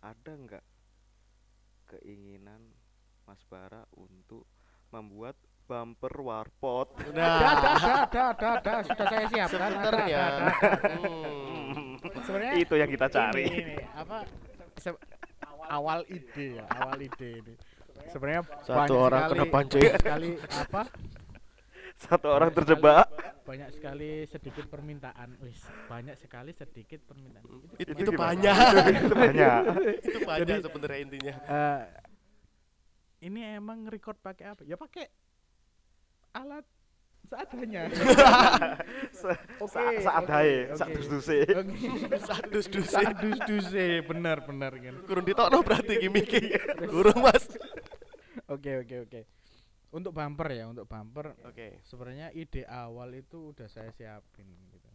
ada nggak keinginan Mas Bara untuk membuat bumper warpot? Ada, ada, Nah, ada, ada, ada, ada, sudah saya siapkan. ada, sebenarnya ada, ada, ada. hmm, Sebenarnya Itu yang kita cari. Ini, ini, apa se- awal ide ya, awal ide ini. Sebenarnya Satu orang sekali, kena pancing. sekali apa? Satu orang terjebak. Banyak sekali sedikit permintaan. Wis, banyak sekali sedikit permintaan. Itu, itu, Itu banyak Itu banyak. itu banyak Jadi- sebenarnya intinya eh, ini emang record pakai apa? Ya pakai alat seadanya. Se- Saat oke. saat dus-duse. Oke. sadus dus Saat dus-duse, benar benar kan. kurun ditokno berarti gimmick kurung mas Oke oke oke. Untuk bumper ya, untuk bumper oke sebenarnya ide awal itu udah saya siapin gitu.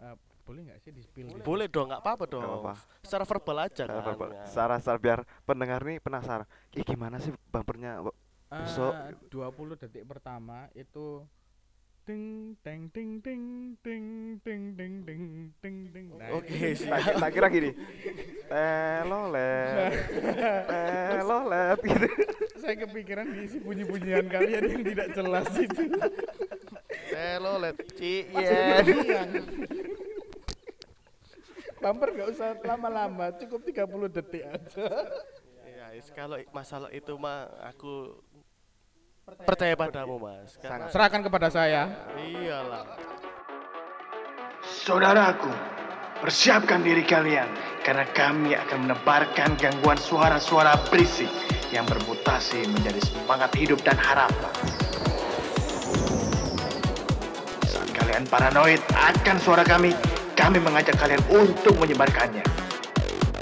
Eh, boleh nggak sih di spill? dikit? boleh dong nggak apa-apa dong apa-apa. secara verbal aja Secara kan verbal. Ya. Secara secara biar pendengar nih penasaran. Ih gimana sih bumpernya? Eh, besok. 20 detik pertama itu ding ding ding ding ding ding ding ding ding ding. Nah, Oke. Tak, tak kira gini. Telolet. Telolet gitu. Saya kepikiran diisi bunyi-bunyian kalian yang tidak jelas itu. Maksudnya yen bunyian. Bumper nggak usah lama-lama, cukup 30 detik aja. ya kalau masalah itu mah aku percaya padamu mas karena Serahkan kepada saya. iyalah Saudaraku, persiapkan diri kalian karena kami akan menebarkan gangguan suara-suara berisik yang bermutasi menjadi semangat hidup dan harapan. Saat kalian paranoid akan suara kami, kami mengajak kalian untuk menyebarkannya.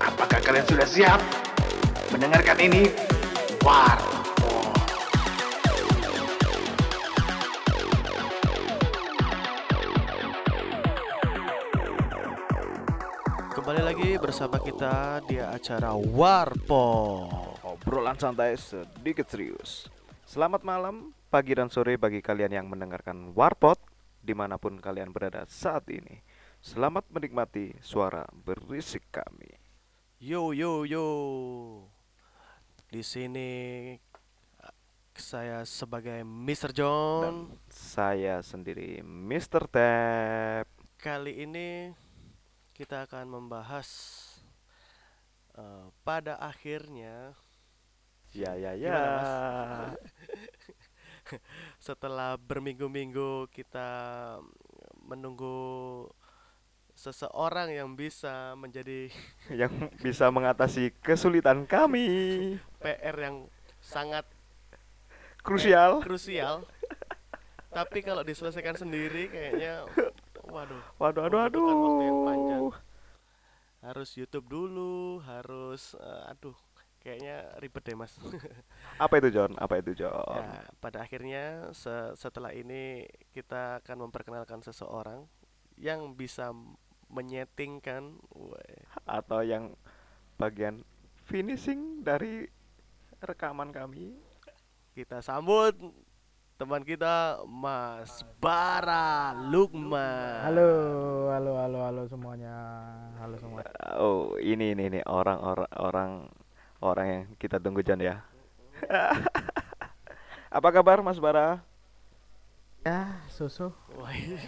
Apakah kalian sudah siap mendengarkan ini? War. kembali lagi bersama kita di acara Warpo Obrolan santai sedikit serius. Selamat malam, pagi dan sore bagi kalian yang mendengarkan Warpot di mana pun kalian berada saat ini. Selamat menikmati suara berisik kami. Yo yo yo. Di sini uh, saya sebagai Mr. John. Saya sendiri Mr. Tap. Kali ini kita akan membahas uh, pada akhirnya Ya ya ya. Setelah berminggu-minggu kita menunggu seseorang yang bisa menjadi yang bisa mengatasi kesulitan kami. PR yang sangat Krusial. krusial. Tapi kalau diselesaikan sendiri kayaknya waduh Waduh aduh aduh. membutuhkan waktu yang panjang. Harus YouTube dulu, harus eh, aduh kayaknya ribet deh Mas. Apa itu John? Apa itu John? Ya, pada akhirnya se- setelah ini kita akan memperkenalkan seseorang yang bisa menyetingkan Atau yang bagian finishing dari rekaman kami. kita sambut teman kita Mas Bara Lukman. Halo, halo, halo, halo semuanya. Halo semua. Oh, ini ini ini orang orang orang orang yang kita tunggu John ya. Apa kabar Mas Bara? Ya, susu.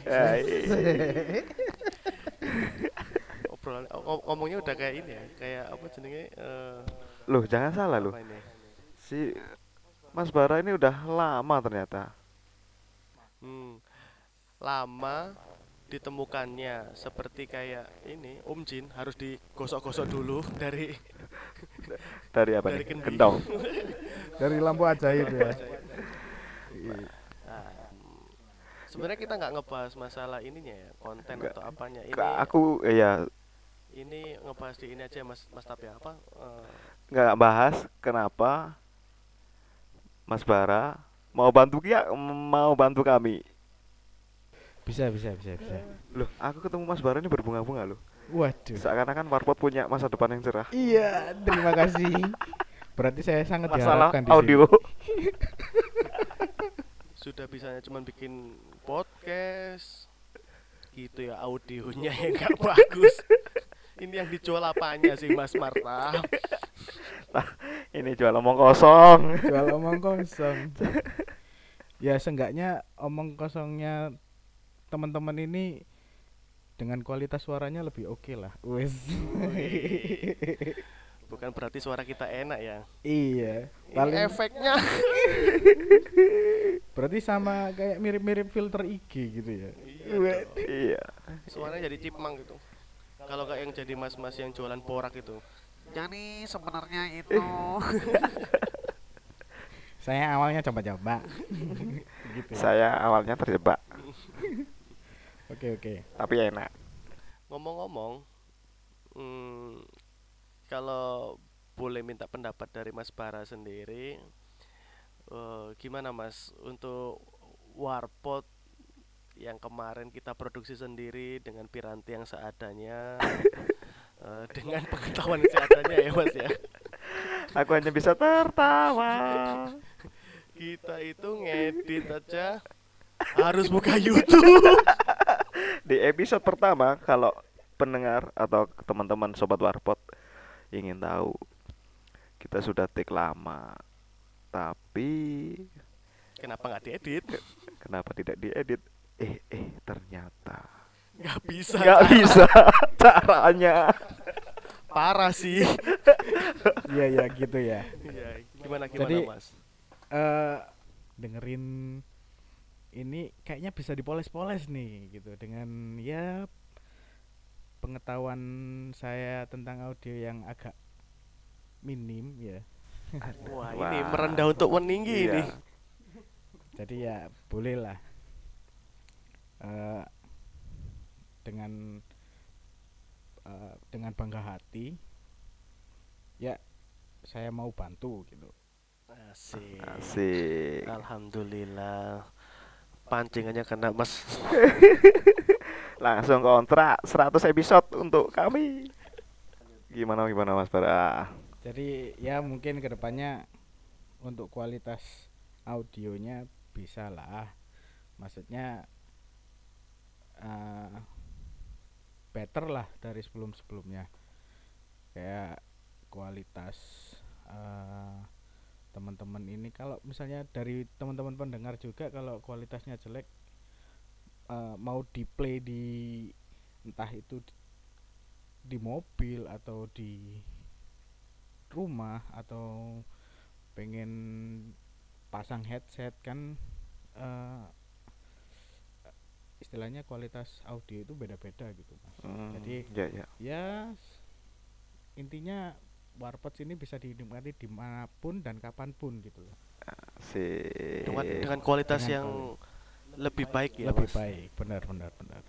Eh, obrolan ngom- ngomongnya udah kayak ini ya, kayak apa jenenge eh, Loh, jangan salah loh. Si Mas Bara ini udah lama ternyata. Hmm, lama ditemukannya seperti kayak ini Om Jin harus digosok-gosok dulu dari Dari apa Dari nih? Dari lampu ajaib ya. Nah, sebenarnya kita nggak ngebahas masalah ininya ya konten Nggak. atau apanya ini Aku ya ini ngebahas di ini aja mas mas tapi apa eh, nggak bahas kenapa Mas Bara mau bantu ya mau bantu kami. Bisa, bisa, bisa, bisa. Loh, aku ketemu Mas Bara ini berbunga-bunga loh. Waduh. Seakan-akan Warpot punya masa depan yang cerah. Iya, terima kasih. Berarti saya sangat Masalah diharapkan di audio. sudah bisanya cuman bikin podcast gitu ya audionya yang nggak bagus Ini yang dijual apanya sih Mas Marta? Ini jual omong kosong. jual omong kosong ya seenggaknya omong kosongnya teman-teman ini dengan kualitas suaranya lebih oke lah wes Bukan berarti suara kita enak ya. iya Ini paling efeknya. berarti sama kayak mirip-mirip filter IG gitu ya Iya. Iya. Suaranya jadi cipmang gitu. Kalau kayak yang jadi mas-mas yang jualan porak itu. Jadi sebenarnya itu saya awalnya coba-coba gitu ya. Saya awalnya terjebak, oke oke tapi enak. Ngomong-ngomong, hmm, kalau boleh minta pendapat dari Mas Bara sendiri, eh, gimana Mas untuk warpot yang kemarin kita produksi sendiri dengan piranti yang seadanya, eh, dengan pengetahuan yang seadanya ya Mas ya. Aku hanya bisa tertawa. Kita itu ngedit aja harus buka YouTube. Di episode pertama, kalau pendengar atau teman-teman sobat warpot ingin tahu, kita sudah take lama, tapi Kenapa nggak diedit? kenapa tidak diedit? Eh, eh, ternyata Nggak bisa. nggak bisa caranya. Parah sih. iya iya gitu ya Iya, gimana gimana Jadi- Mas? eh dengerin ini kayaknya bisa dipoles-poles nih gitu dengan ya pengetahuan saya tentang audio yang agak minim ya Wah, Wah. ini merendah untuk meninggi ini. Iya. jadi ya boleh lah Eh, dengan eh, dengan bangga hati ya saya mau bantu gitu Asik. Asik. Alhamdulillah. Pancingannya kena Mas. Langsung kontrak 100 episode untuk kami. Gimana gimana Mas Bara? Jadi ya mungkin ke depannya untuk kualitas audionya bisa lah. Maksudnya eh, better lah dari sebelum-sebelumnya. Kayak kualitas eh, teman-teman ini kalau misalnya dari teman-teman pendengar juga kalau kualitasnya jelek eh, mau di play di entah itu di- di mobil atau di rumah atau pengen pasang headset kan eh, istilahnya kualitas audio itu beda-beda gitu mas Hmm, Jadi, ya ya. ya intinya warpot ini bisa dinikmati di mana pun dan kapan pun gitu loh Asik. Dengan, dengan kualitas Dengan yang lebih baik ya, lebih Mas. baik benar benar benar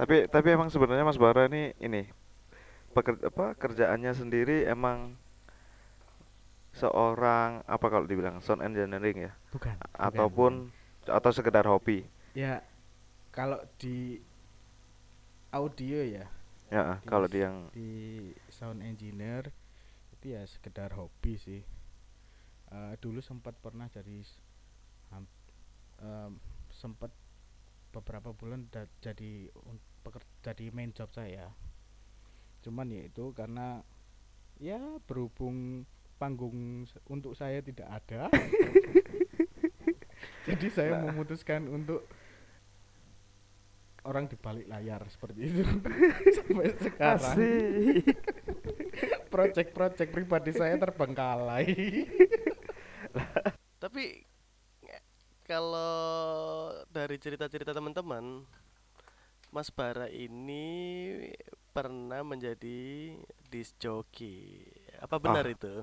Tapi tapi emang sebenarnya Mas Bara ini ini peker, apa kerjaannya sendiri emang seorang apa kalau dibilang sound engineering ya bukan ataupun atau sekedar hobi. ya kalau di audio ya Ya, Di- kalau di yang di sound engineer itu ya sekedar hobi sih. Eh, dulu sempat pernah jadi em, sempat beberapa bulan da- jadi un- peker- jadi main job saya. Cuman ya itu karena ya berhubung panggung untuk saya tidak ada. Jadi saya Nah. memutuskan untuk orang di balik layar seperti itu sampai sekarang Asik. project-project pribadi saya terbengkalai Tapi kalau dari cerita-cerita teman-teman, Mas Bara ini pernah menjadi disc jockey. Apa benar Ah. itu?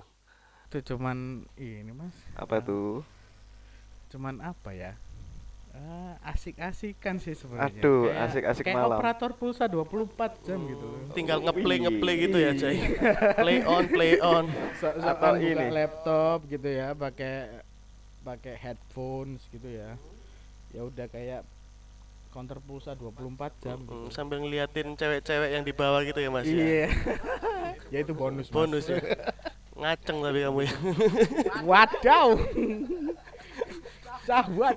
itu cuman ini mas Apa Ah, tuh? cuman apa ya asik-asikan sih sebenarnya Aduh, Kayak- asik-asik kayak malam. operator pulsa 24 jam gitu Tinggal ngeplay ngeplay gitu ya, Iya. Jay. Play on, play on. so Atau buka ini. laptop gitu ya pakai pakai headphones gitu ya ya udah kayak counter pulsa 24 jam gitu. Mm, sambil ngeliatin cewek-cewek yang di bawah gitu ya, Mas ya. iya ya itu bonus Mas. Bonus ya. Ngaceng tapi kamu ya. wadaw sahwat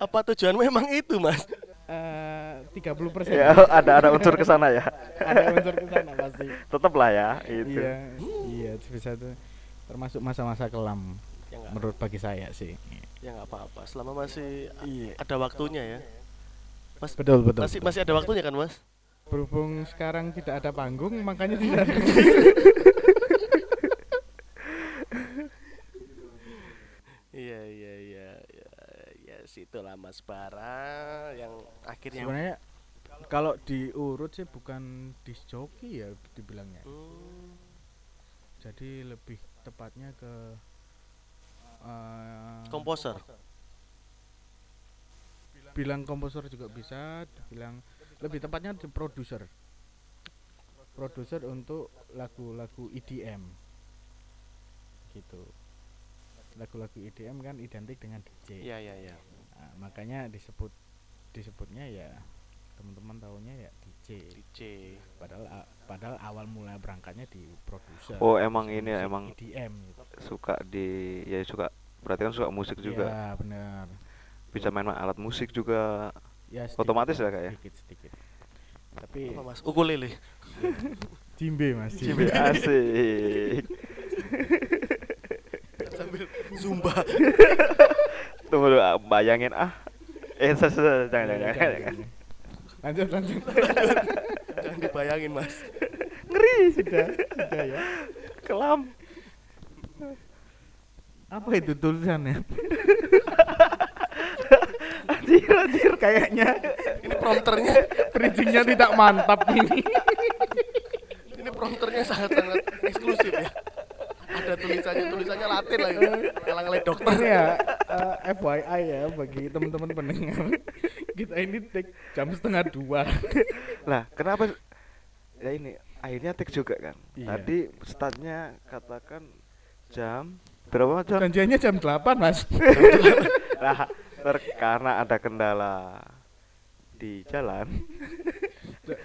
Apa tujuanmu emang itu, Mas? Eh, 30 persen. Ya, ada ada unsur ke sana ya. ada unsur ke sana pasti. Tetap lah ya, itu. iya iya bisa tuh termasuk masa-masa kelam ya menurut bagi saya sih. Ya nggak apa-apa selama masih ada waktunya ya. Mas betul betul masih masih ada waktunya kan mas? Berhubung sekarang tidak ada panggung makanya tidak ada iya iya iya ya, situlah mas Bara yang akhirnya sebenarnya kalau diurut sih bukan disc jockey ya dibilangnya. Hmm, jadi lebih tepatnya ke eh, komposer. Bilang komposer juga bisa dibilang lebih tepatnya di produser. Produser untuk lagu-lagu EDM gitu. Lagu-lagu EDM kan identik dengan DJ iya iya iya Nah, makanya disebut disebutnya ya teman-teman tahunya ya DJ DJ padahal padahal awal mulai berangkatnya di produser Oh, emang ini ya, emang EDM gitu. suka di ya suka berarti kan suka musik juga. ya benar Bisa main alat musik juga. ya Otomatis ya, Kak, ya? sedikit sedikit tapi apa mas ukulele jimbe mas Cibi asik. sambil zumba Tunggu dulu, ah, bayangin ah. Eh, se- se- jangan, jangan, jangan, jangan. lanjut lanjut jangan dibayangin mas Ngeri. sudah sudah ya Kelam. apa itu tulisannya Anjir, anjir. kayaknya ini prompternya bridgingnya tidak mantap ini ini prompternya sangat sangat eksklusif ya ada tulisannya tulisannya Latin lagi kalang-kalang dokter ini ya FYI ya bagi teman-teman pendengar kita ini take jam setengah dua Lah, kenapa ya ini akhirnya take juga kan? Iya. Tadi startnya katakan jam berapa jam? janjiannya jam 8 mas Nah, ter- karena ada kendala di jalan,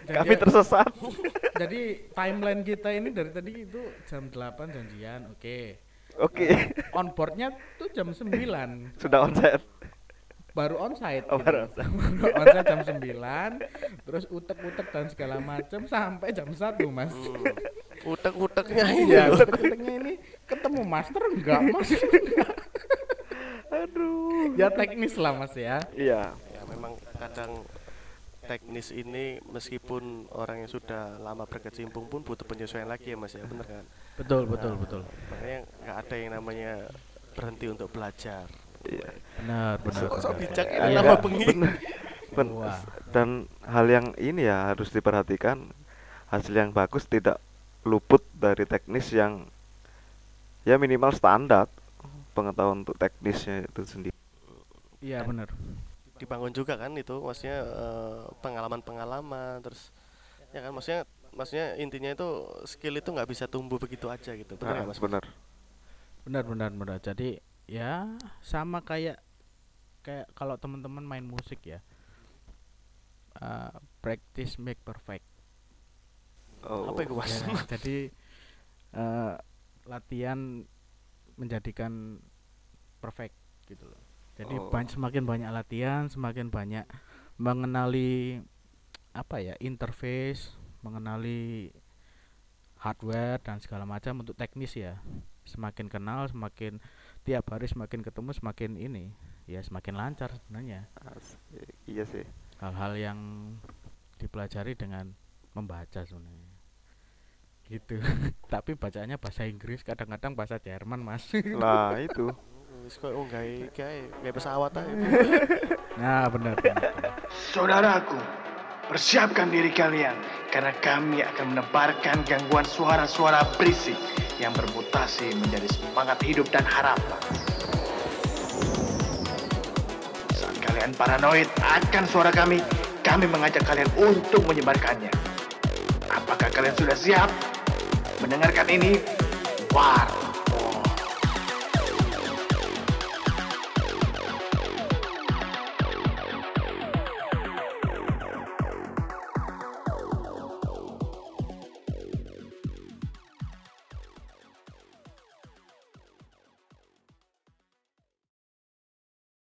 kami Janjian- tersesat. jadi timeline kita ini dari tadi itu jam 8 janjian oke Oke, on boardnya tuh jam 9 sudah onsite. baru onsite Oh, gitu. baru onsite. Baru onsite jam 9 terus utek-utek dan segala macam sampai jam 1 mas Hmm. utek-uteknya ini ya utek-uteknya ini ketemu master enggak mas Aduh. ya teknis lah mas ya Iya, ya memang kadang teknis ini meskipun orang yang sudah lama berkecimpung pun butuh penyesuaian lagi ya mas ya. Bener kan? Betul betul betul. Makanya nggak ada yang namanya berhenti untuk belajar. Iya. benar benar sok benar. bijak ini? Lama bengi. Ben- dan hal yang ini ya harus diperhatikan. Hasil yang bagus tidak luput dari teknis yang ya minimal standar pengetahuan untuk teknisnya itu sendiri. iya benar dibangun juga kan itu maksudnya eh, pengalaman-pengalaman terus ya kan maksudnya maksudnya intinya itu skill itu nggak bisa tumbuh begitu aja gitu benar Ah, nggak, mas? benar. benar benar benar jadi ya sama kayak kayak kalau teman-teman main musik ya uh, practice make perfect. Oh, apa itu mas? Ya, jadi eh, latihan menjadikan perfect gitu loh jadi Oh. ban- semakin banyak latihan semakin banyak mengenali apa ya interface mengenali hardware dan segala macam untuk teknis ya semakin kenal semakin tiap hari semakin ketemu semakin ini ya semakin lancar sebenarnya Asik. Iya sih. hal-hal yang dipelajari dengan membaca sebenarnya gitu tapi bacanya bahasa Inggris kadang-kadang bahasa Jerman mas Nah, itu. Wis kok oh gawe gawe gawe pesawat aja nah benar benar. Saudaraku, persiapkan diri kalian karena kami akan menebarkan gangguan suara-suara berisik yang bermutasi menjadi semangat hidup dan harapan. Saat kalian paranoid akan suara kami, kami mengajak kalian untuk menyebarkannya. Apakah kalian sudah siap mendengarkan ini? War.